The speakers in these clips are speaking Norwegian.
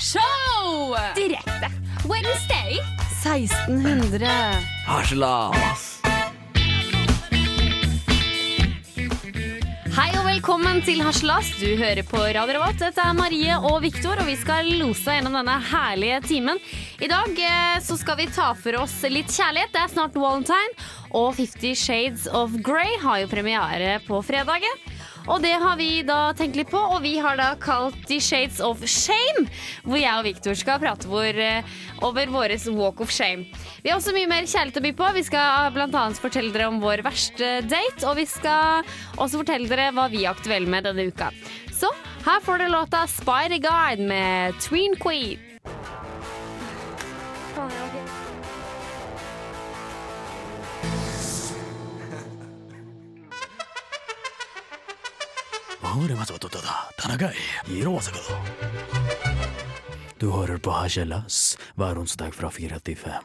Show! Direkte. Wednesday. 1600. Harselas! Hei og velkommen til Haslas. Du hører på Radio Revolt. Dette er Marie og Viktor, og vi skal lose gjennom denne herlige timen. I dag eh, så skal vi ta for oss litt kjærlighet. Det er snart Valentine, og Fifty Shades of Grey har jo premiere på fredagen. Og det har vi da tenkt litt på, og vi har da kalt The Shades of Shame. Hvor jeg og Victor skal prate hvor, eh, over vår Walk of Shame. Vi har også mye mer kjærlighet å by på. Vi skal blant annet fortelle dere om vår verste date, og vi skal også fortelle dere hva vi er aktuelle med denne uka. Så her får dere låta Spider Guide med Tween Queen. Du hører på Hachelas, hver onsdag fra 4 til 5.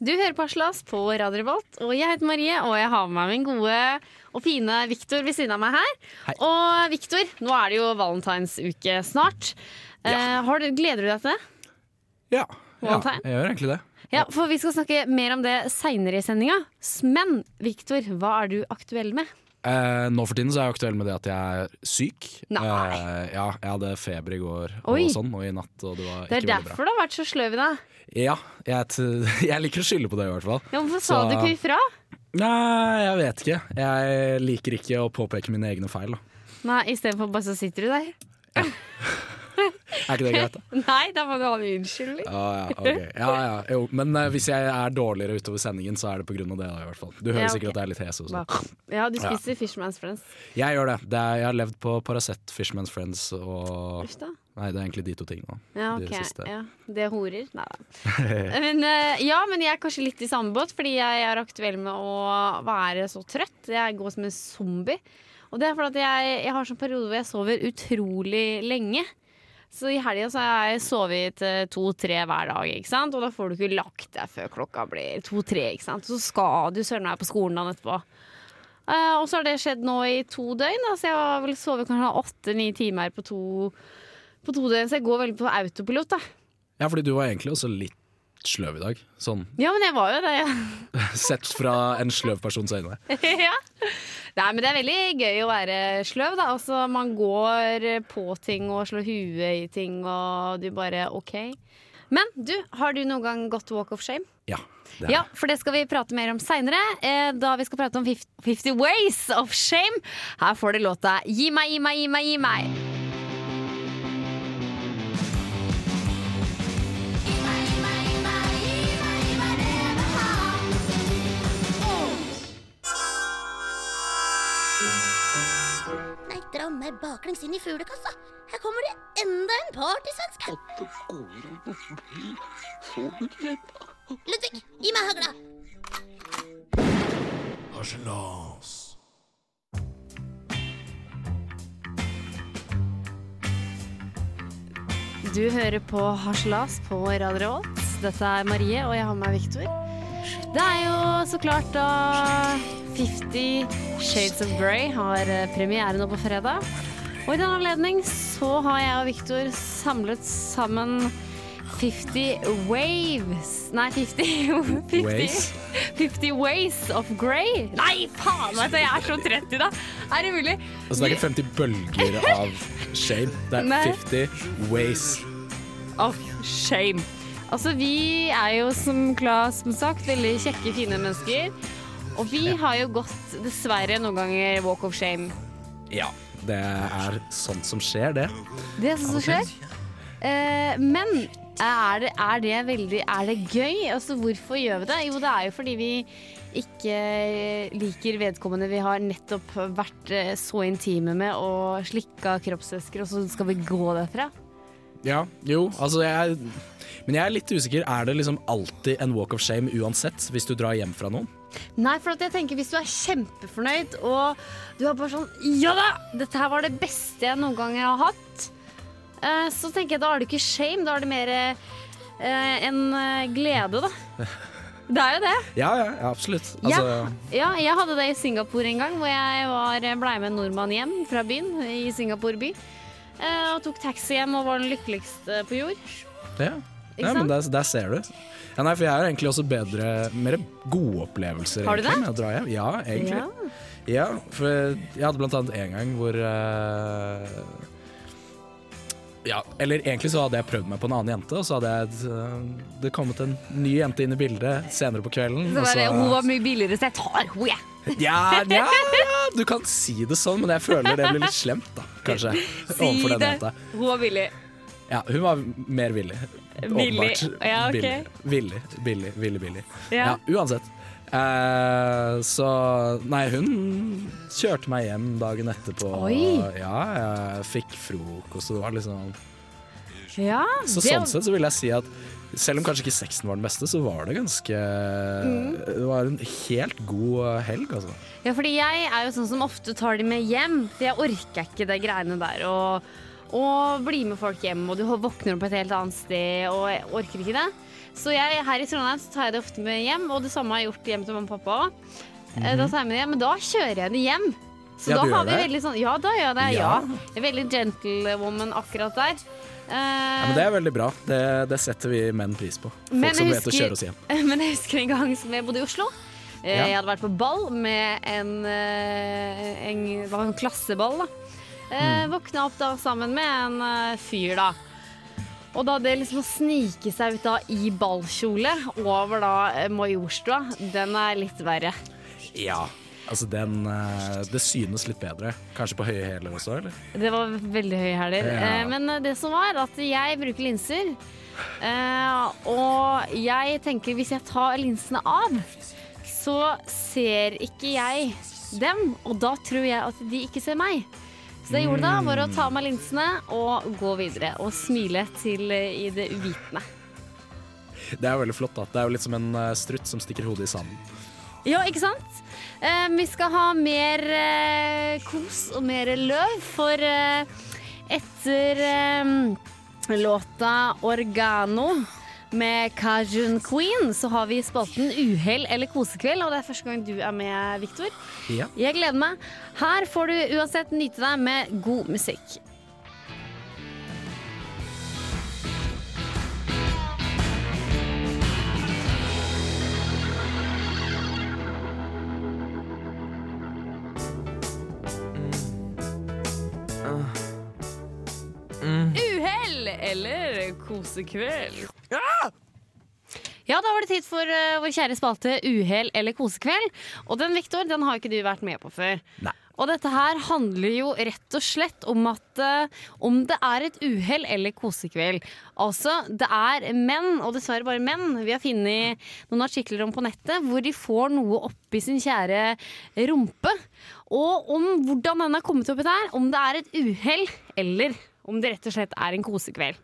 Du hører på Aslas på Radio Revolt, og jeg heter Marie, og jeg har med meg min gode og fine Viktor ved siden av meg her. Hei. Og Viktor, nå er det jo valentinsuke snart. Eh, har du, gleder du deg til det? Ja, ja, Valentine? jeg gjør egentlig det. Ja, for vi skal snakke mer om det seinere i sendinga. Men Viktor, hva er du aktuell med? Eh, nå for tiden så er jeg aktuell med det at jeg er syk. Nei. Eh, ja, jeg hadde feber i går og Oi. sånn, og i natt, og det var Det er ikke veldig bra. derfor du har vært så sløv i dag. Ja, jeg, jeg liker å skylde på det i hvert fall. Ja, hvorfor sa Så- du ikke ifra? Nei, jeg vet ikke. Jeg liker ikke å påpeke mine egne feil. Da. Nei, istedenfor bare så sitter du der. Er ikke det greit? da? Nei, da må du ha en unnskyldning. Ah, ja, okay. ja, ja. Jo, men uh, hvis jeg er dårligere utover sendingen, så er det pga. det. da, i hvert fall Du hører Ja, okay. sikkert at jeg er litt hes. og sånn. Ja, du spiser Fishman's Friends. Jeg gjør det. det er, jeg har levd på Paracet, Fishman's Friends og. Nei, det er egentlig de to tingene. Ja, De siste. Ja, det er horer? Nei da. Men, eh, ja, men jeg er kanskje litt i samme båt, fordi jeg er aktuell med å være så trøtt. Jeg går som en zombie. Og det er fordi jeg, jeg har sånn periode hvor jeg sover utrolig lenge. Så i helga så har jeg sovet til to-tre hver dag, ikke sant? og da får du ikke lagt deg før klokka blir to-tre. ikke sant? Så skal du søren meg på skolen dagen etterpå. Uh, og så har det skjedd nå i to døgn. Da, så jeg har vel sovet kanskje åtte-ni timer på to, på to døgn. Så jeg går veldig på autopilot. da. Ja, fordi du var egentlig også litt sløv i dag. Sånn Ja, men jeg var jo det. sett fra en sløv persons øyne. ja. Nei, men det er veldig gøy å være sløv, da. Altså, man går på ting og slår huet i ting, og du bare OK. Men du, har du noen gang gått walk of shame? Ja. Det. Ja, for det skal vi prate mer om seinere. Eh, da vi skal prate om 50 50 Ways of Shame. Her får du låta Gi meg, gi meg, gi meg, gi meg. Meg baklengs inn i fuglekassa. Her kommer det enda en partysvenske. Ludvig, gi meg hagla. Du hører på Harselas på Radio Revolt. Dette er Marie, og jeg har med meg Viktor. Det er jo så klart da 50 Shades of Grey har eh, premiere nå på fredag. Og i den anledning så har jeg og Viktor samlet sammen 50 waves Nei, 50, 50 Ways? 50 Ways of Grey. Nei, faen Altså, jeg er så trett i dag. Er det mulig? Altså, det er ikke 50 bølger av shame. Det er Nei. 50 ways. of shame. Altså, vi er jo som Klas som sagt veldig kjekke, fine mennesker. Og vi har jo gått, dessverre, noen ganger walk of shame. Ja. Det er sånt som skjer, det. Det er sånn som skjer. Eh, men er det, er det veldig Er det gøy? Altså, hvorfor gjør vi det? Jo, det er jo fordi vi ikke liker vedkommende vi har nettopp vært eh, så intime med og slikka kroppsvæsker, og så skal vi gå derfra. Ja, jo, altså jeg Men jeg er litt usikker. Er det liksom alltid en walk of shame uansett, hvis du drar hjem fra noen? Nei, for at jeg tenker hvis du er kjempefornøyd og du er bare sånn Ja da! Dette her var det beste jeg noen gang har hatt. eh, så tenker jeg da er det ikke shame, da er det mer eh, en eh, glede, da. Det er jo det. Ja, ja, ja absolutt. Altså, Ja, jeg hadde det i Singapore en gang, hvor jeg var, ble med en nordmann hjem fra byen i Singapore by. og tok taxi hjem og var den lykkeligste på jord. Ja, Ikke ja sant? men der, der ser du. Ja, nei, for jeg har egentlig også bedre, mer gode opplevelser Har du egentlig, det? med å dra hjem. Ja, egentlig. Ja. for jeg hadde blant annet en gang hvor eh, Ja, eller egentlig så hadde jeg prøvd meg på en annen jente, og så hadde jeg eh, det kommet en ny jente inn i bildet senere på kvelden. Så og bare, så- hun var mye billigere, så jeg tar hun, jeg. ja, ja, ja, du kan si det sånn, men jeg føler det blir litt slemt, da, kanskje. Si overfor den det. jenta. Hun var billig. Ja, hun var mer villig. Billig. Ja, ok. Billig. Billig, billig, billig. Ja. Ja, uansett. Uh, så Nei, hun kjørte meg hjem dagen etterpå. Oi. Ja, jeg fikk frokost, og det var liksom Ja, Så det- sånn sett så vil jeg si at selv om kanskje ikke sexen var den beste, så var det ganske Mm. Det var en helt god helg, altså. Ja, fordi jeg er jo sånn som ofte tar de med hjem, for jeg orker ikke det greiene der. Og, og bli med folk hjem, og du våkner opp et helt annet sted, og jeg orker ikke det. Så jeg, her i Trondheim så tar jeg det ofte med hjem, og det samme har jeg gjort hjem til mamma og pappa òg. Da tar jeg med det hjem, men da kjører jeg det hjem. Så. Ja, da har vi det? veldig sånn Ja, da gjør jeg det. Ja. Ja. Er veldig gentlewoman akkurat der. Uh, Ja, men det er veldig bra. Det, det setter vi menn pris på. Folk som jeg vet å kjøre oss hjem. Men jeg husker en gang som jeg bodde i Oslo. Eh. Jeg hadde vært på ball med en, en, en klasseball. da. Eh. Våkna opp da sammen med en eh, fyr, da. Og da det liksom å snike seg ut da i ballkjole over da eh, Majorstua, den er litt verre. Ja. Altså, den eh, Det synes litt bedre. Kanskje på høye hæler også, eller? Det var veldig høye hæler. Ja. Eh, Men eh, det som var, at jeg bruker linser. Eh, og jeg tenker hvis jeg tar linsene av, så ser ikke jeg dem. Og da tror jeg at de ikke ser meg. Så det jeg gjorde da, var å ta av meg linsene og gå videre. Og smile til eh, i det uvitende. Det er jo veldig flott, da. Det er jo litt som en eh, strutt som stikker hodet i sanden. Ja, ikke sant? Eh, vi skal ha mer eh, kos og mer løv, for eh, etter eh, låta 'Organo' med Kajun Queen, så har vi spalten Uhell eller kosekveld, og det er første gang du er med, Viktor. Ja. Jeg gleder meg. Her får du uansett nyte deg med god musikk. Uhell eller kosekveld. Ja, da var det tid for uh, vår kjære spalte Uhell eller kosekveld. Og den, Viktor, den har ikke du vært med på før. Nei. Og dette her handler jo rett og slett om at uh, om det er et uhell eller kosekveld. Altså, det er menn, og dessverre bare menn, vi har funnet noen artikler om på nettet, hvor de får noe oppi sin kjære rumpe. Og om hvordan den er kommet oppi der, om det er et uhell eller om det rett og slett er en kosekveld.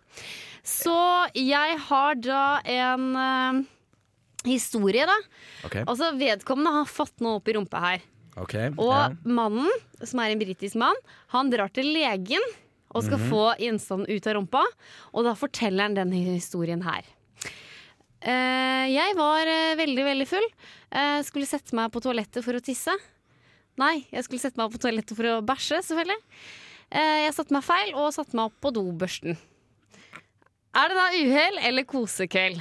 Så jeg har da en eh, historie, da. OK. Altså, vedkommende har fått noe opp i rumpa her. ok, Og ja. mannen, som er en britisk mann, han drar til legen og skal få gjenstanden ut av rumpa. Og da forteller han denne historien her. Eh, jeg var eh, veldig, veldig full. Eh, skulle sette meg på toalettet for å tisse. Nei, jeg skulle sette meg på toalettet for å bæsje, selvfølgelig. Eh, jeg satte meg feil og satte meg opp på dobørsten. Er det da uhell eller kosekveld?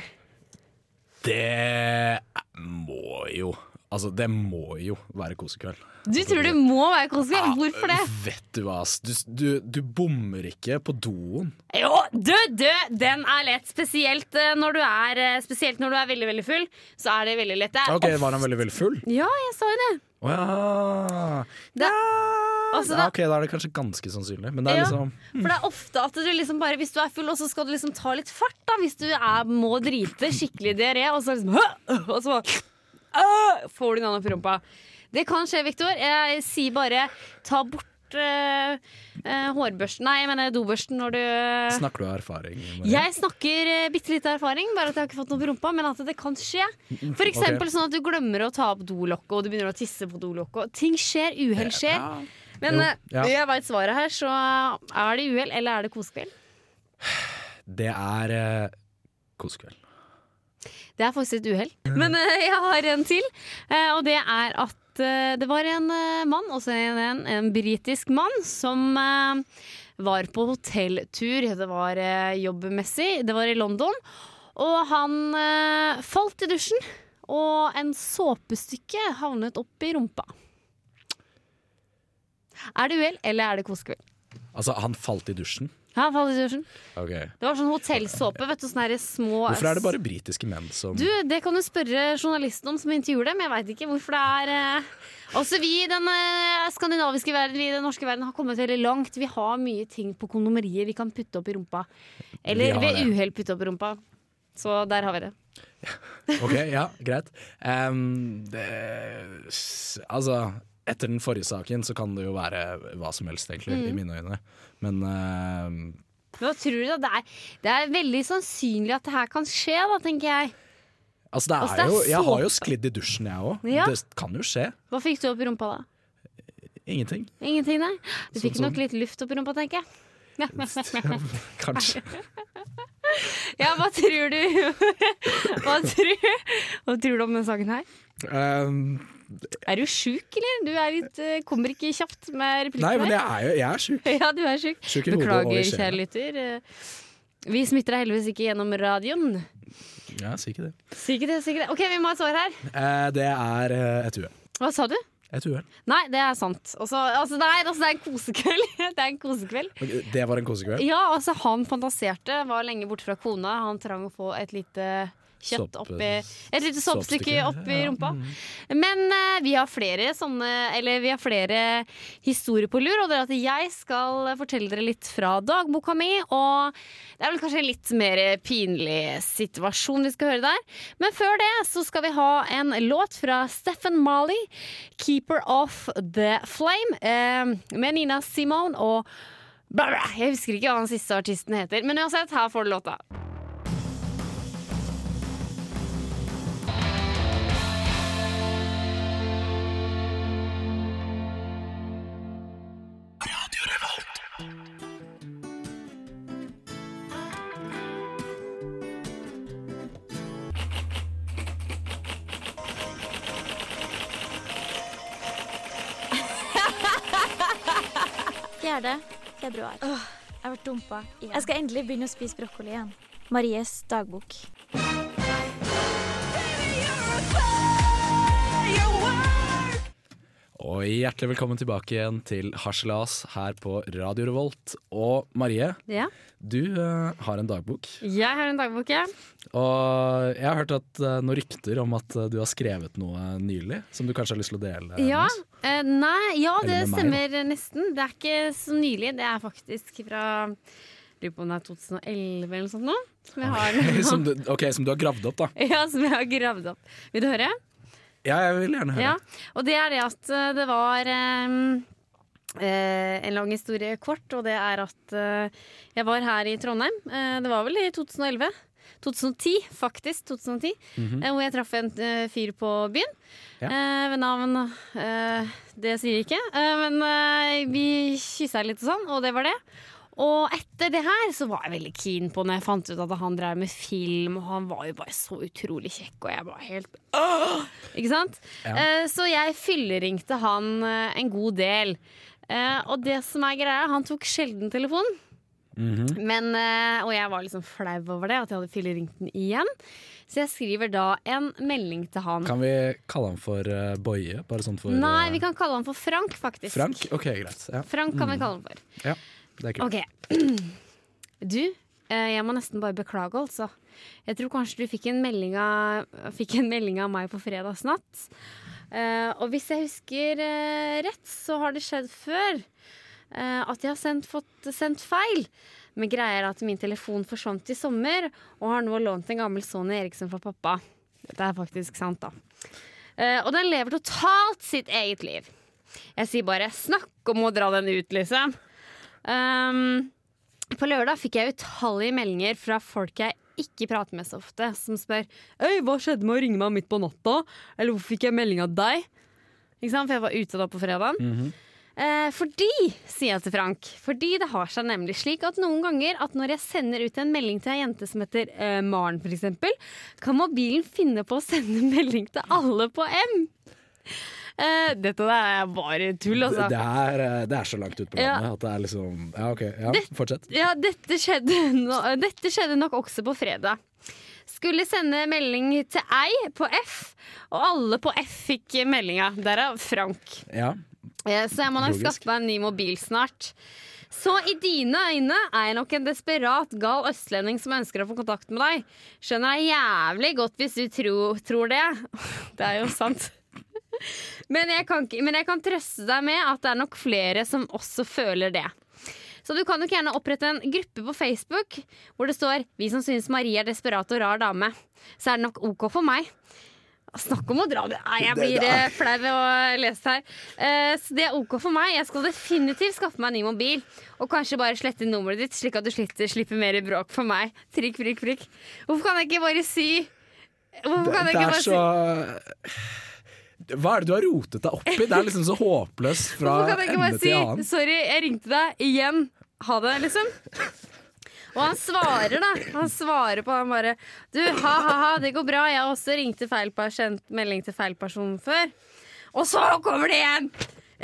Det må jo Altså, det må jo være kosekveld. Du tror det må være kosekveld? Hvorfor det? Vet du hva, ass. Du, du, du bommer ikke på doen. Jo, du, du, den er lett. Spesielt eh, når du er, eh, spesielt når du er veldig veldig full. Så er det veldig lett. Det OK, of- var han veldig, veldig full? Ja, jeg sa jo det. Å ja. Det- altså, ja. OK, da er det kanskje ganske sannsynlig. Men det er Ja. liksom For det er ofte at du liksom bare Hvis du er full, og så skal du liksom ta litt fart, da. Hvis du er, må drite, skikkelig diaré, og så liksom! Og så Får du den opp i rumpa. Det kan skje, Viktor. Jeg sier bare ta bort eh, eh, hårbørsten Nei, jeg mener dobørsten når du Snakker du av erfaring? Marie? Jeg snakker uh, bitte litt erfaring, bare at jeg har ikke fått noe på rumpa, men at det kan skje. For eksempel sånn at du glemmer å ta opp dolokket, og du begynner å tisse på dolokket. Ting skjer, uhell skjer. Ja. Men Jo, eh, ja. jeg veit svaret her, så er det uhell, eller er det kosekveld? Det er eh, kosekveld. Det er faktisk et uhell. Men eh, jeg har en til, eh, og det er at eh, det var en mann, også en, en, en britisk mann, som var på hotelltur. Det var jobbmessig. Det var i London. Og han falt i dusjen, og en såpestykke havnet opp i rumpa. Er det uhell, eller er det kosekveld? Altså, han falt i dusjen. Ja, han falt i dusjen. Ok. Det var sånn hotellsåpe, vet du. Sånne små Hvorfor er det bare britiske menn som Du, Det kan du spørre journalisten om som intervjuer dem. Jeg veit ikke hvorfor det er eh... Også vi i den eh, skandinaviske verden, vi i den norske verden, har kommet veldig langt. Vi har mye ting på kondomeriet vi kan putte opp i rumpa. Eller ved uhell putte opp i rumpa. Så der har vi det. Ok, ja, greit. Um, det, altså, etter den forrige saken så kan det jo være hva som helst, egentlig, Mm. i mine øyne. Men em, Hva tror du da? Det er, det er veldig sannsynlig at det her kan skje, da, tenker jeg. altså, det er, Altså, det er jo Jeg har jo sklidd i dusjen, jeg òg. Ja. Det kan jo skje. Hva fikk du opp i rumpa da? Ingenting. Ingenting, nei? Du Sånn fikk nok litt luft opp i rumpa, tenker jeg. Kanskje. Ja, hva tror du? Hva tror, hva tror du om denne saken her? Em, Er du sjuk, eller? Du litt, eh, kommer ikke kjapt med replikken nei, men jeg er jo jeg er sjuk. Ja, du er sjuk. Sjuk Beklager, kjære lytter. Eh, Vi smitter deg heldigvis ikke gjennom radioen. Ja, si ikke det. Sikkert det, sikkert det. OK, vi må ha et svar her. Eh, det er eh, et uhell. Hva sa du? Et uhell. Nei, det er sant. Også, altså, nei, altså, det er en kosekveld. det er en kosekveld. Det var en kosekveld. Ja, altså, han fantaserte, var lenge borte fra kona. Han trang å få et lite kjøtt oppi Et lite soppstykke oppi rumpa. Men uh, vi har flere sånne Eller vi har flere historier på lur, og det er at jeg skal fortelle dere litt fra dagboka mi. Og det er vel kanskje en litt mer pinlig situasjon vi skal høre der. Men før det så skal vi ha en låt fra Stephen Marley, 'Keeper of the Flame', uh, med Nina Simone og. Jeg husker ikke hva den siste artisten heter, men uansett, her får du låta. Fjerde februar. jeg har vært dumpa. Jeg skal endelig begynne å spise brokkoli igjen. Maries dagbok. Og hjertelig velkommen tilbake igjen til Harselas her på Radio Revolt. Og Marie, Ja. du uh, har en dagbok. Jeg har en dagbok, ja. Og jeg har hørt at uh, noen rykter om at uh, du har skrevet noe nylig som du kanskje har lyst til å dele Ja, nei, ja det meg, stemmer nesten. Det er ikke så nylig. Det er faktisk fra Lurer på om det er 2011 eller noe sånt nå. Som jeg har, som, du, ok, som du har gravd opp, da. ja, som jeg har gravd opp. Vil du høre? Ja, jeg vil gjerne høre. Ja. Og det er det at eh, det var um, eh, en lang historie kort, og det er at jeg var her i Trondheim. Eh, det var vel i 2011. 2010, faktisk. 2010 Mhm. eh, Hvor jeg traff en fyr på byen. Ja. Eh, ved navn eh, Det sier jeg ikke. Eh, men vi kyssa litt og sånn, og det var det. Og etter det her så var jeg veldig keen på når jeg fant ut at han drev med film, og han var jo bare så utrolig kjekk, og jeg var helt Åh! Ikke sant? Ja. Eh, så jeg fylleringte han eh, en god del. Eh, og det som er greia, han tok sjelden telefon. Mhm. Men, eh, og jeg var liksom flau over det, at jeg hadde fylleringt den igjen. Så jeg skriver da en melding til han. Kan vi kalle han for uh, Boje? Sånn for Nei, vi kan kalle han for Frank, faktisk. Frank? Ok, greit. Ja, Frank kan vi kalle han for. ja det er kult. Ok. Du, eh, jeg må nesten bare beklage, altså. Jeg tror kanskje du fikk en melding av, en melding av meg på fredagsnatt. Eh, og hvis jeg husker eh, rett, så har det skjedd før at jeg har sendt, fått sendt feil. Men greia er at min telefon forsvant i sommer, og har nå lånt en gammel Sony Eriksson fra pappa. Dette er faktisk sant, da. Og den lever totalt sitt eget liv. Jeg sier bare 'snakk om å dra den ut', liksom. Um, på lørdag fikk jeg utallige meldinger fra folk jeg ikke prater med så ofte, som spør Øy, hva skjedde med å ringe meg midt på natta? Eller hvorfor fikk jeg melding av deg? Ikke sant? For jeg var ute da på fredagen. eh, fordi, sier jeg til Frank, fordi det har seg nemlig slik at noen ganger at når jeg sender ut en melding til ei jente som heter eh, Maren f.eks., kan mobilen finne på å sende melding til alle på M. Eh, dette er bare tull, Det, altså. det, er, eh, det er så langt ut på Ja. landet at det er liksom Ja, OK. Ja, fortsett. Ja, dette skjedde, no, dette skjedde nok også på fredag. Skulle sende melding til ei på F, og alle på F fikk meldinga. Derav Frank. Ja. Eh, Så jeg må nok skaffe meg en ny mobil snart. Så i dine øyne er jeg nok en desperat gal østlending som ønsker å få kontakt med deg. Skjønner jeg jævlig godt hvis du tro, tror det. Det er jo sant. Men jeg, kan, men jeg kan trøste deg med at det er nok flere som også føler det. Så du kan nok gjerne opprette en gruppe på Facebook hvor det står 'Vi som syns Marie er desperat og rar dame'. Så er det nok OK for meg. Snakk om å dra det Nei, jeg blir eh, flau ved å lese her. Uh, så det er OK for meg. Jeg skal definitivt skaffe meg en ny mobil. Og kanskje bare slette nummeret ditt, slik at du slipper, slipper mer bråk for meg. Trykk, prikk, prikk. Hvorfor kan jeg ikke bare si Hvorfor kan jeg ikke bare så Hva er det du har rotet deg opp i? Det er liksom så håpløst fra ende si til annen. 'sorry, jeg ringte deg igjen', ha det, liksom? Og han svarer, da. Han svarer på han bare 'Du, ha-ha-ha, det går bra. Jeg har også ringt til feil per- sendt melding til feil person før'. Og så kommer det igjen!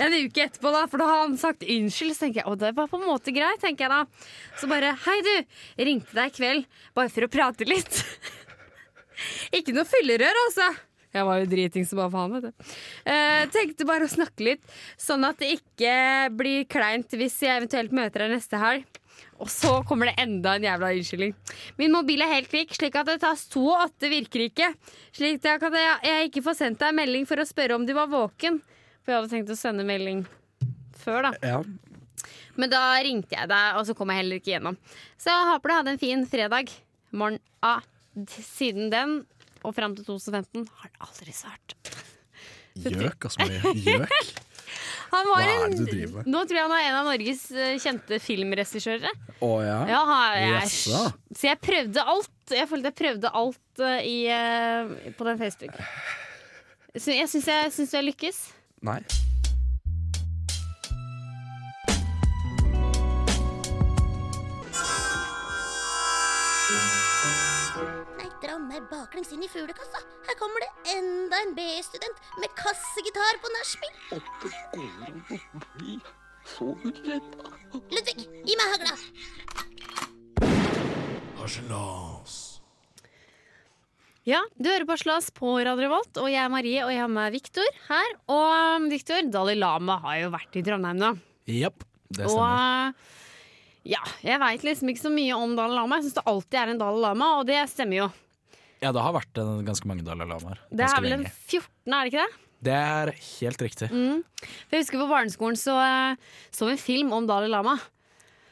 En uke etterpå, da, for da har han sagt unnskyld. Så tenker jeg, og det var på en måte greit, tenker jeg da. Så bare 'Hei, du. Jeg ringte deg i kveld bare for å prate litt'. Ikke noe fyllerør, altså. Jeg var jo driting som bare faen, vet du. Eh, tenkte bare å snakke litt, sånn at det ikke blir kleint hvis jeg eventuelt møter deg neste helg. Og så kommer det enda en jævla unnskyldning. Min mobil er helt kvikk, slik at det tas to og åtte virker ikke. Slik at jeg, jeg ikke får sendt deg en melding for å spørre om du var våken. For jeg hadde tenkt å sende melding før, da. Ja. Men da ringte jeg deg, og så kom jeg heller ikke gjennom. Så jeg håper du hadde en fin fredag. Morgen. Ah, siden den og fram til 2015 har han aldri svart. Gjøk, altså. Marie. Gjøk. Han var Hva er det du driver med? Nå tror jeg han er en av Norges eh, kjente filmregissører. Oh, ja. Ja, jeg, Jaså. så jeg prøvde alt. Jeg følte jeg prøvde alt eh, i, eh, på den Facebook. Så jeg syns jeg, jeg lykkes. Nei, baklengs inn i fuglekassa. Her kommer det enda en B-student med kassegitar på nachspiel. Ludvig, gi meg hagla. Ja, du hører på Slas på Radio Revolt, og jeg er Marie, og jeg har med Viktor her. Og Viktor, Dalai Lama har jo vært i Trondheim nå. Jepp, det stemmer. Og ja, jeg veit liksom ikke så mye om Dalai Lama. Jeg syns det alltid er en Dalai Lama, og det stemmer jo. Ja, det har vært en, ganske mange Dalai Lamaer. Det er vel en 14, er det ikke det? Det er helt riktig. For jeg husker på barneskolen så eh, så vi en film om Dalai Lama.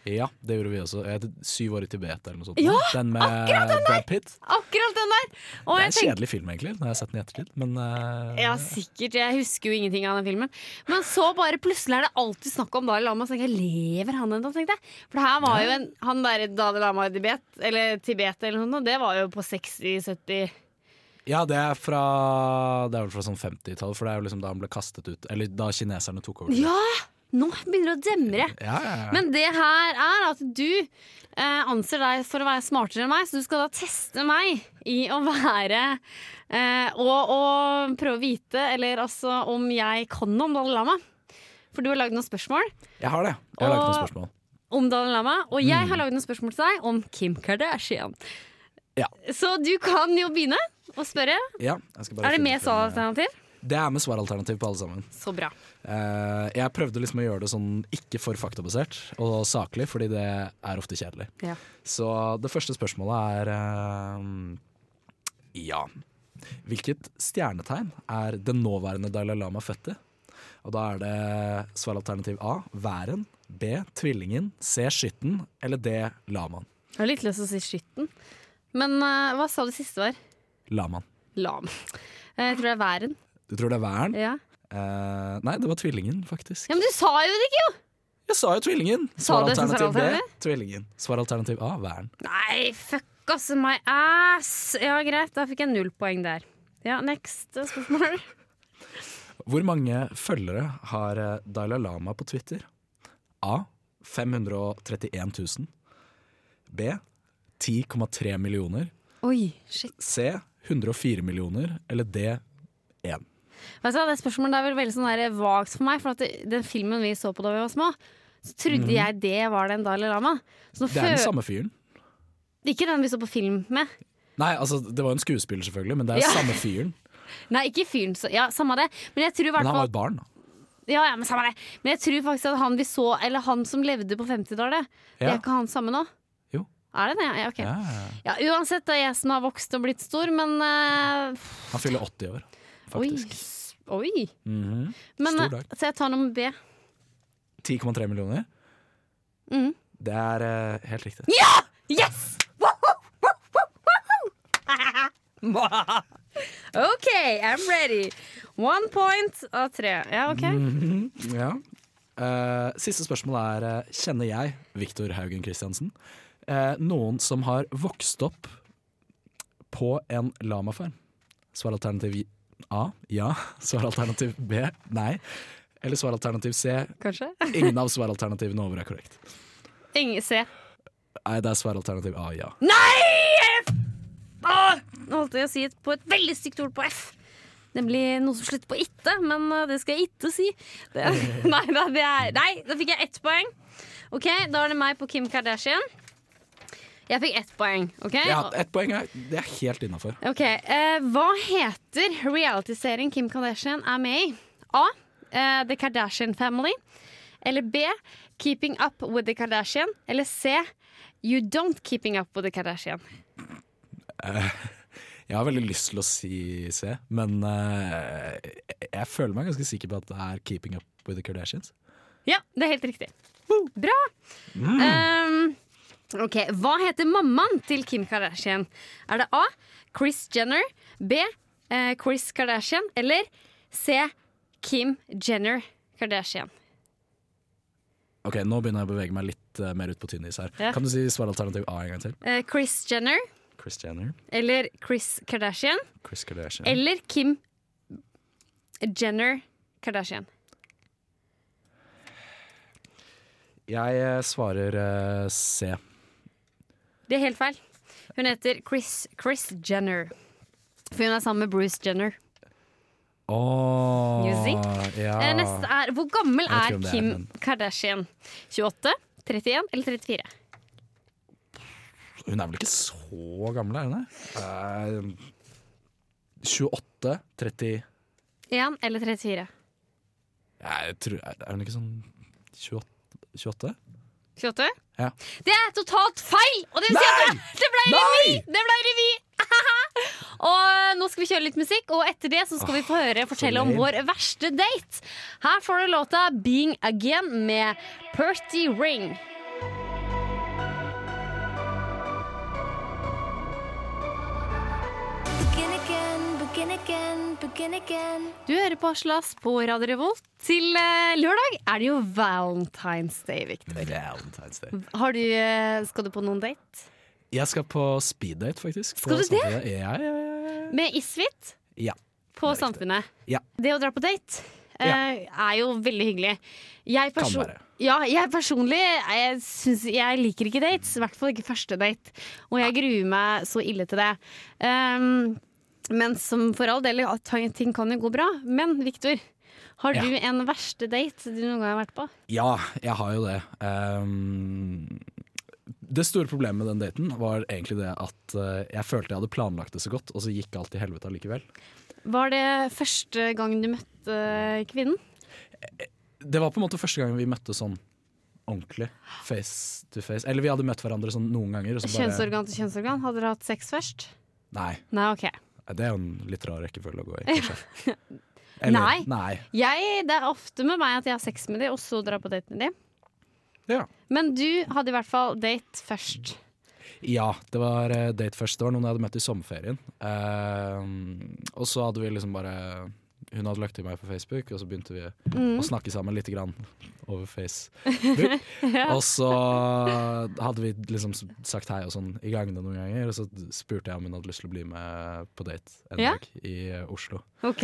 Ja, det gjorde vi også. Jeg heter Syv år i Tibet eller noe sånt. Ja, den med Brad Pitt. Akkurat den der! Og Det er en tenk... kjedelig film, egentlig, når jeg har sett den i ettertid. Men uh... Ja, sikkert. Jeg husker jo ingenting av den filmen. Men så bare plutselig er det alltid snakk om Dalai Lama. Så tenker jeg, Lever han ennå, tenkte jeg. For det her var jo en, han der Dalai Lama i Tibet, eller Tibet eller noe sånt, det var jo på 60-70 ja, det er fra Det er vel fra sånn 50-tall, for det er jo liksom da han ble kastet ut. Eller da kineserne tok over. Ja! Nå begynner det å demre. ja, ja, ja. Men det her er at du eh, anser deg for å være smartere enn meg, så du skal da teste meg i å være eh, og, og prøve å vite, eller altså om jeg kan noe om Dalai Lama. For du har lagd noen spørsmål Jeg har det. Jeg har laget noen spørsmål. om Dalai Lama, og jeg Mm. har lagd noen spørsmål til deg om Kim Kardashian. Ja. Så du kan jo begynne å spørre. Ja, jeg skal bare Er det med alternativ? svaralternativ? Det er med svaralternativ på alle sammen. Så bra. Eh, jeg prøvde liksom å gjøre det sånn ikke for faktabasert og saklig, fordi det er ofte kjedelig. Ja. Så det første spørsmålet er eh, Ja. Hvilket stjernetegn er den nåværende Dalai Lama født i? Og da er det svaralternativ A væren, B tvillingen, C skytten eller D lamaen. Jeg har litt lyst til å si skytten. Men uh, hva sa du siste var? Lamaen. Lam. Jeg tror det er væren. Du tror det er væren? Ja. Eh, nei, det var tvillingen, faktisk. ja, Men du sa jo det ikke, jo! Jeg sa jo tvillingen! Svar alternativ Svaralternativ B tvillingen. Svaralternativ A væren. Nei, fuck ass, my ass. Ja, greit, da fikk jeg null poeng der. Ja, next eh, spørsmål. Hvor mange følgere har eh, Dalai Lama på Twitter? A. 531 000. B. 10,3 millioner. Oi, shit. C. 104 millioner. Eller D. 1. Vet du hva, Det spørsmålet er vel veldig sånn vagt for meg. For at det, den filmen vi så på da vi var små, så trodde jeg det var den Dalai Lama. Så. Det er den samme fyren. Ikke den vi så på film med. Nei, altså det var en skuespiller selvfølgelig, men det er Ja. samme fyren. Nei, ikke fyren. Så, ja, samme det. Men jeg tror Men han var et barn. da. ja, ja, men, samme det. men jeg tror faktisk at han vi så, eller han som levde på 50-tallet, det er ikke han samme nå? Jo. Er det det? Ja, ok. Ja, ja. Ja, uansett, det er jeg som har vokst og blitt stor, men uh... Han fyller 80 år. Faktisk. Oi! Oi. Mhm. Men, Stor eh, dag. så jeg tar nummer B. 10,3 millioner. Mm. Det er eh, helt riktig. Ja! Yes! OK, I'm ready. One point av tre. Ja, OK. Mhm, ja. Eh, siste spørsmål er eh, Kjenner jeg, Viktor Haugen Christiansen, uh, noen som har vokst opp på en lamafarm? Svaralternativ A ja. Svaralternativ B nei. Eller svaralternativ C Kanskje? ingen av svaralternativene over er korrekt. Ingen C. Nei, det er svaralternativ A ja. Nei! F! Åh! Nå holdt jeg å si et, på et veldig stygt ord på F. Nemlig noe som slutter på itte, men uh, det skal jeg ikke si. Det, nei, da, det er, nei, da fikk jeg ett poeng. Ok, Da er det meg på Kim Kardashian. Jeg fikk ett poeng. ok? Ja, ett poeng er, Det er helt innafor. Ok, eh, Hva heter realityserien Kim Kardashian er med i? A. eh, The Kardashian Family. Eller B. Keeping Up With The Kardashian. Eller C. You Don't Keeping Up With The Kardashian. Jeg har veldig lyst til å si C, men eh, jeg føler meg ganske sikker på at det er Keeping Up With The Kardashians. Ja, det er helt riktig. Bra! Um, ok, Hva heter mammaen til Kim Kardashian? Er det A. Chris Jenner. B. eh, Chris Kardashian. Eller C. Kim Jenner Kardashian. Ok, Nå begynner jeg å bevege meg litt eh, mer ut på tynn is her. Ja. Kan du si svaralternativ A en gang til? Eh, Chris Jenner Chris Jenner, eller Chris Kardashian. Chris Kardashian. Eller Kim Jenner Kardashian. Jeg eh, svarer eh, C. Det er helt feil. Hun heter Chris, Chris Jenner. For hun er sammen med Bruce Jenner. Åh, You see? ja. Eh, Neste er Hvor gammel er er, Kim men- Kardashian? 28, 31 eller 34? Hun er vel ikke så gammel, er hun det? Uh, 28, 30 1 eller 34? Jeg tror, Er hun ikke sånn 28? 28? 28? Ja. Det er totalt feil! Og det vil si at det, ble revy! Det ble revy! og nå skal vi kjøre litt musikk, og etter det så skal vi få høre fortelle om vår verste date. Her får du låta 'Being Again' med Perty Ring. Begin again, begin again. Du hører på Aslas på Radio Revolt. Til eh, lørdag er det jo Valentine's Day, Victor. Valentine's Day. Har du, eh, skal du på noen date? Jeg skal på speeddate, faktisk. Skal du det? Samfunnet. Ja, ja, ja, ja. Med Isfit ja. på Det er riktig. Samfunnet. Ja. Det å dra på date eh, er jo veldig hyggelig. Jeg, perso være. ja, jeg personlig jeg, synes, jeg liker ikke dates. I hvert fall ikke første date. Og jeg gruer meg så ille til det. Um, men som for all del, ting kan jo gå bra. Men Victor, har Ja. du en verste date du noen gang har vært på? Ja, jeg har jo det. Um, det store problemet med den daten var egentlig det at eh, jeg følte jeg hadde planlagt det så godt, og så gikk alt til helvete allikevel. Var det første gang du møtte kvinnen? Det var på en måte første gang vi møtte sånn ordentlig, face to face. Eller vi hadde møtt hverandre sånn noen ganger. Kjønnsorgan til kjønnsorgan? Hadde dere hatt sex først? nei, Nei, ok. Det er jo en litt rar rekkefølge å gå i, kanskje. Eller, Nei. nei. Jeg, det er ofte med meg at jeg har sex med dem, og så drar på date med dem. Ja. Men du hadde i hvert fall date først. Ja, det var eh, date først. Det var noen jeg hadde møtt i sommerferien. Ehm, og så hadde vi liksom bare Hun hadde lagt til meg på Facebook, og så begynte vi Mm. å snakke sammen litt grann over Facebook. Og så hadde vi liksom sagt hei og sånn i gangene noen ganger, og så spurte jeg om hun hadde lyst til å bli med på date en Ja. dag i Oslo. Ok.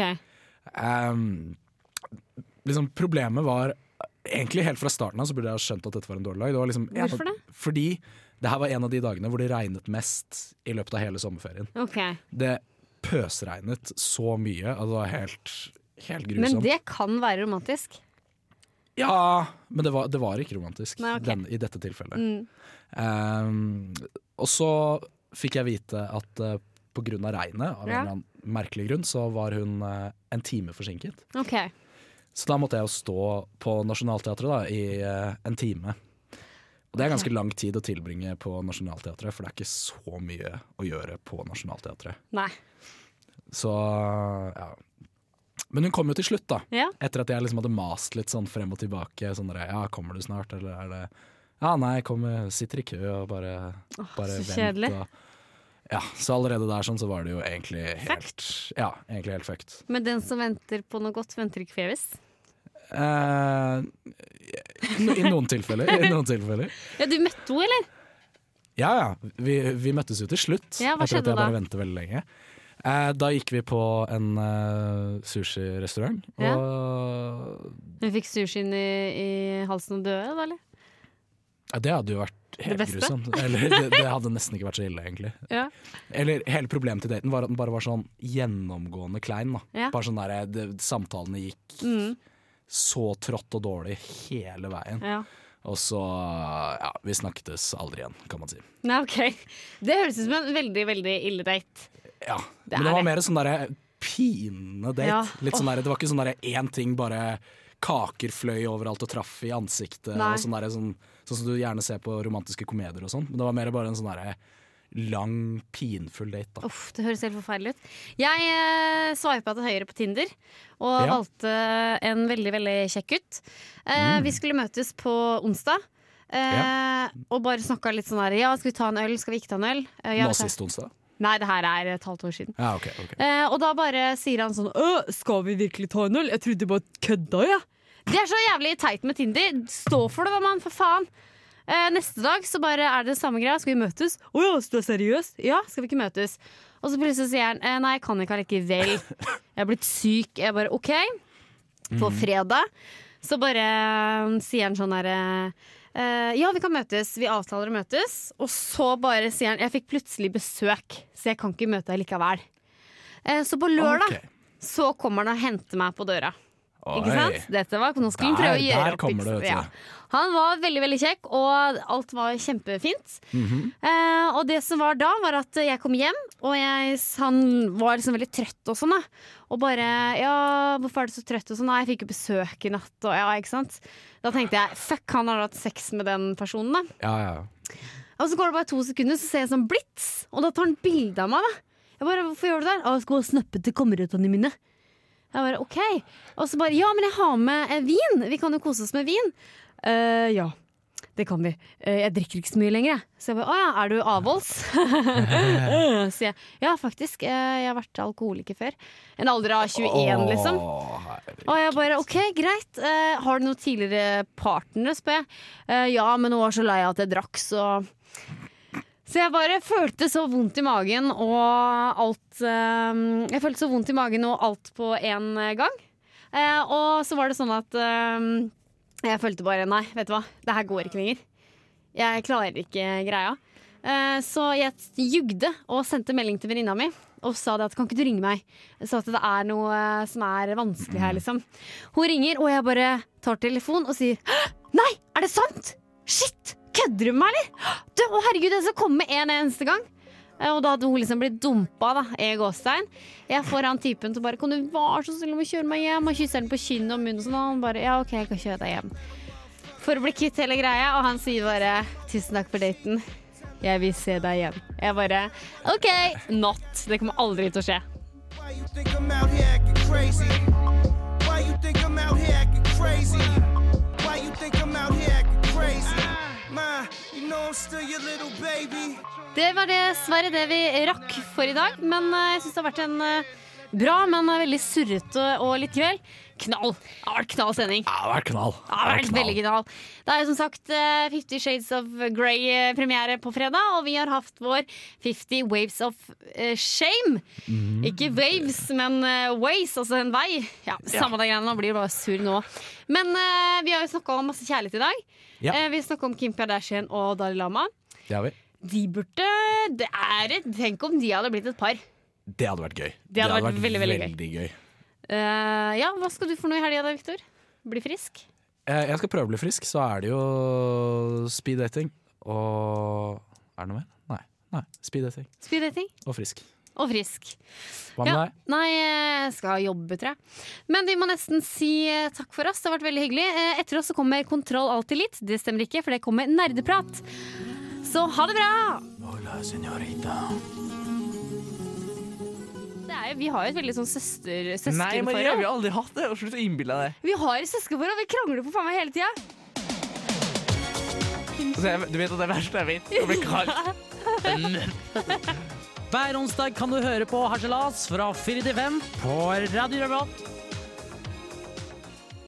Um, liksom Problemet var Egentlig helt fra starten av så burde jeg ha skjønt at dette var en dårlig dag. Det var liksom, Hvorfor det? Fordi det her var en av de dagene hvor det regnet mest i løpet av hele sommerferien. ok. Det pøsregnet så mye Altså helt Helt Men det kan være romantisk. Ja, men det var, det var ikke romantisk Nei, okay. den, i dette tilfellet. Mm. Um, og så fikk jeg vite at uh, på grunn av regnet, av en Ja. eller annen merkelig grunn, så var hun uh, en time forsinket. Okay. Så da måtte jeg jo stå på Nationaltheatret da, i uh, en time. Og det er ganske lang tid å tilbringe på Nationaltheatret, for det er ikke så mye å gjøre på Nationaltheatret. Nei. Så ja. Men hun kom jo til slutt, da. Ja. Etter at jeg liksom hadde mast litt sånn frem og tilbake. Sånn der, ja, kommer du snart, eller er det Ja, nei, jeg kommer, sitter i kø og bare, bare så kjedelig. Og, ja, så allerede der sånn så var det jo egentlig helt Ja, egentlig helt fucked. Men den som venter på noe godt, venter ikke forgjeves. Eh, I noen tilfeller. I noen tilfeller. Ja, du møtte henne, eller? Ja ja, vi, vi møttes jo til slutt. Ja, hva etter at skjedde jeg bare ventet veldig lenge. Eh, da gikk vi på en uh, sushirestaurant. Ja. Og Hun fikk sushien i, i halsen og døde, da, eller? ja, det hadde jo vært helt grusomt. Eller det, det hadde nesten ikke vært så ille, egentlig. Ja. Eller hele problemet til daten var at den bare var sånn gjennomgående klein. Da. Ja. Bare sånn der, det, Samtalene gikk Mm. Så trått og dårlig hele veien. ja. Og så Ja, vi snakkes aldri igjen, kan man si. Nei, OK. Det høres ut som en veldig, veldig ille date. Ja, Det Men det var det. mer sånn derre pinende date. Ja. Litt sånn der, det var ikke sånn derre én ting, bare kaker fløy overalt og traff i ansiktet. Sånn, der, sånn, sånn som du gjerne ser på romantiske komedier og sånn. Men det var mer bare en sånn derre lang, pinfull date. da Uff, det høres helt forferdelig ut. Jeg eh, sveipa til høyre på Tinder og Ja. valgte en veldig veldig kjekk gutt. Eh, Vi skulle møtes på onsdag. Eh, Og bare snakka litt sånn her Ja, skal vi ta en øl? Skal vi ikke ta en øl? Eh, ja, Nå vi tar- sist onsdag? Nei, det her er et halvt år siden. Ja, ok. ok Eh, og da bare sier han sånn «Åh, Skal vi virkelig ta en øl? Jeg trodde bare kødda, jeg. Ja. Det er så jævlig teit med Tinder. Stå for det, da, mann. For faen. Eh, neste dag så bare er det samme greia. Skal vi møtes? Å ja, så du er seriøs? Ja, skal vi ikke møtes? Og så plutselig sier han eh, nei, jeg kan ikke allikevel. Jeg er blitt syk. Jeg bare OK. På fredag så bare eh, sier han sånn herre eh, ja, vi kan møtes. Vi avtaler å møtes. Og så bare sier han jeg fikk plutselig besøk, så jeg kan ikke møte deg likevel. Eh, så på lørdag okay. så kommer han og henter meg på døra. Ikke sant? Dette var, nå skal han prøve å gjøre der opp. kommer det. Ja. Han var veldig veldig kjekk, og alt var kjempefint. Mhm. eh, og det som var da, var at jeg kom hjem, og jeg, han var liksom veldig trøtt og sånn. da Og bare 'ja, hvorfor er du så trøtt?' og sånn. 'Nei, jeg fikk jo besøk i natt', og ja, ikke sant. Da tenkte jeg 'fuck, han har hatt sex med den personen', da. Ja, ja. Og så går det bare to sekunder, så ser jeg sånn blits, og da tar han bilde av meg. da Jeg bare, 'Hvorfor gjør du det?' 'Å, jeg skal snappe til kameratene mine'. Jeg bare, ok Og så bare, ja, men jeg har med eh, vin Vi kan jo kose oss med vin Uh, Ja, det kan vi Eh, Jeg drikker ikke så mye lenger jeg. Så jeg bare, å ja, er du avholds? Så jeg, ja faktisk Jeg har vært alkoholiker før En alder av 21 liksom herregud. og jeg bare OK, greit. Har du noen tidligere partnere, spør jeg. Ja, men hun var så lei at jeg drakk, så Så jeg bare følte så vondt i magen og alt eh, Jeg følte så vondt i magen og alt på én gang. Uh, og så var det sånn at eh, jeg følte bare nei, vet du hva, det her går ikke lenger. Jeg klarer ikke greia. Uh, så jeg jugde og sendte melding til venninna mi og sa det at kan ikke du ringe meg? Så at det er noe eh, som er vanskelig her, liksom. Hun ringer, og jeg bare tar telefon og sier «Hæ? Nei, er det sant? Shit! Kødder du med meg, eller? Du, å herregud, jeg skal komme med en eneste gang. Eh, Og da hadde hun liksom blitt dumpa da, i gåstein. Jeg får han typen til bare Kan du være så snill å kjøre meg hjem? Og kysser den på kinnet og munnen sånn. Og han bare Ja, OK, jeg kan kjøre deg hjem. For å bli kvitt hele greia, og han sier bare Tusen takk for daten. Jeg vil se deg igjen. Jeg bare OK, not. Det kommer aldri til å skje. Why you think I'm out here acting crazy? Why you think I'm out here acting crazy? Det var dessverre det vi rakk for i dag, men eh, jeg syns det har vært en eh, bra, men eh, veldig surrete og litt kveld. Knall! Det har vært knall sending. Ja, det har vært knall. Det har vært veldig knall. Det er jo som sagt eh, Fifty Shades of Grey-premiere på fredag, og vi har hatt vår Fifty Waves of Shame. Shame. Ikke waves, men eh, ways, altså en vei. Ja, Samme det greiene, nå blir det bare sur nå. Men eh, vi har jo snakka om masse kjærlighet i dag. Ja. Eh, vi snakka om Kim Kardashian og Dalai Lama. Det har vi. De burde det er Tenk om de hadde blitt et par. Det hadde vært gøy. Det hadde vært veldig, veldig gøy. gøy. Uh, ja, hva skal du for noe i helga da, Viktor? Bli frisk? Uh, Jeg skal prøve å bli frisk, så er det jo speed dating og Er det noe mer? Nei. Nei. Speed dating Speed dating? og frisk. Og frisk. Hva med Ja. deg? Nei, jeg skal jobbe, tror jeg. Men vi må nesten si eh, takk for oss. Det har vært veldig hyggelig. Etter oss så kommer Kontroll alltid litt. Det stemmer ikke, for det kommer nerdeprat. Så ha det bra! Hola, señorita. Det er, jo- vi har jo et veldig sånn søster, Nei, Maria, vi har aldri hatt det. Og Slutt å innbille deg det. Vi har et søskenforhold. Vi krangler på faen meg hele tida. Altså, jeg- Du vet at det verste jeg vet, å bli kalt Hver onsdag kan du høre på Harselas fra 4 til 5 på Radio Revolt.